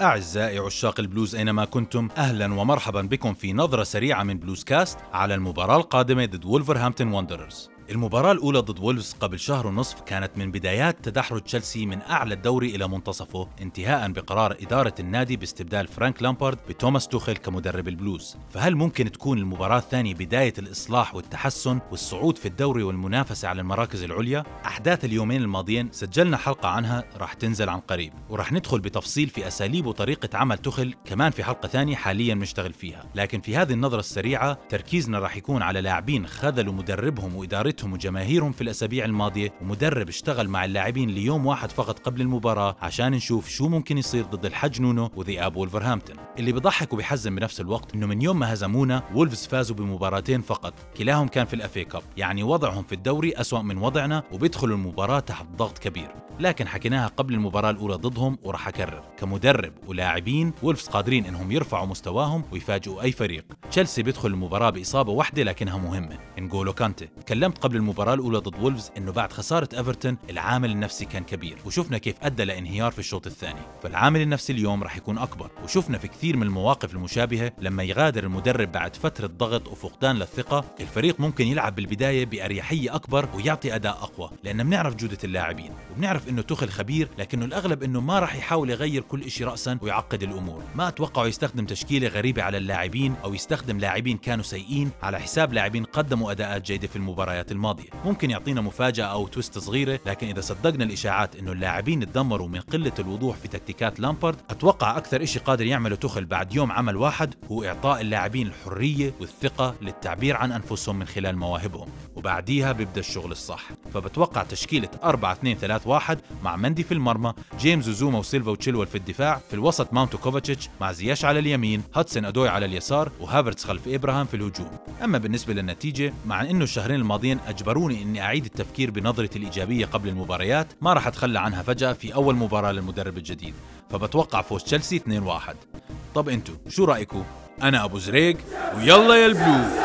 أعزائي عشاق البلوز أينما كنتم أهلا ومرحبا بكم في نظرة سريعة من بلوز كاست على المباراة القادمة ضد وولفرهامبتون وندررز المباراة الأولى ضد وولفز قبل شهر ونصف كانت من بدايات تدحرج تشيلسي من أعلى الدوري إلى منتصفه انتهاء بقرار إدارة النادي باستبدال فرانك لامبارد بتوماس توخيل كمدرب البلوز. فهل ممكن تكون المباراة الثانية بداية الإصلاح والتحسن والصعود في الدوري والمنافسة على المراكز العليا؟ أحداث اليومين الماضيين سجلنا حلقة عنها راح تنزل عن قريب. وراح ندخل بتفصيل في أساليب وطريقة عمل توخيل كمان في حلقة ثانية حاليا مشتغل فيها. لكن في هذه النظرة السريعة تركيزنا راح يكون على لاعبين خذلوا مدربهم وإدارتهم إدارتهم وجماهيرهم في الأسابيع الماضية ومدرب اشتغل مع اللاعبين ليوم واحد فقط قبل المباراة عشان نشوف شو ممكن يصير ضد الحج نونو وذئاب وولفرهامبتون. اللي بضحك وبيحزن بنفس الوقت إنه من يوم ما هزمونا وولفز فازوا بمباراتين فقط. كلاهم كان في ال FA Cup يعني وضعهم في الدوري أسوأ من وضعنا وبيدخلوا المباراة تحت ضغط كبير. لكن حكيناها قبل المباراة الأولى ضدهم وراح أكرر. كمدرب ولاعبين وولفز قادرين إنهم يرفعوا مستواهم ويفاجئوا أي فريق. تشيلسي بيدخل المباراة بإصابة واحدة لكنها مهمة. نقولو كانتي. تكلمت قبل المباراة الأولى ضد وولفز إنه بعد خسارة إيفرتون العامل النفسي كان كبير وشفنا كيف أدى لإنهيار في الشوط الثاني. فالعامل النفسي اليوم راح يكون أكبر وشفنا في كثير من المواقف المشابهة لما يغادر المدرب بعد فترة ضغط وفقدان للثقة الفريق ممكن يلعب بالبداية بأريحية أكبر ويعطي أداء أقوى لأن بنعرف جودة اللاعبين وبنعرف إنه تخل خبير لكنه الأغلب إنه ما راح يحاول يغير كل شيء رأسا ويعقد الأمور. ما أتوقع يستخدم تشكيلة غريبة على اللاعبين أو يستخدم لاعبين كانوا سيئين على حساب لاعبين قدموا أداءات جيدة في المباريات الماضية. ممكن يعطينا مفاجأة أو تويست صغيرة لكن إذا صدقنا الإشاعات إنه اللاعبين تدمروا من قلة الوضوح في تكتيكات لامبارد أتوقع أكثر شيء قادر يعمله تخل بعد يوم عمل واحد هو إعطاء اللاعبين الحرية والثقة للتعبير عن أنفسهم من خلال مواهبهم وبعديها بيبدأ الشغل الصح. فبتوقع تشكيلة 4 2 3 1 مع مندي في المرمى جيمس وزوما وسيلفا وتشيلويل في الدفاع في الوسط ماونت وكوفاتشيتش مع زياش على اليمين هاتسون أدوي على اليسار وهافرتس خلف إبراهام في الهجوم. أما بالنسبة للنتيجة مع أنه الشهرين الماضيين أجبروني أني أعيد التفكير بنظرتي الإيجابية قبل المباريات ما راح أتخلى عنها فجأة في أول مباراة للمدرب الجديد. فبتوقع فوز تشيلسي 2-1 طب أنتو شو رأيكم؟ أنا أبو زريق ويلا يا البلو!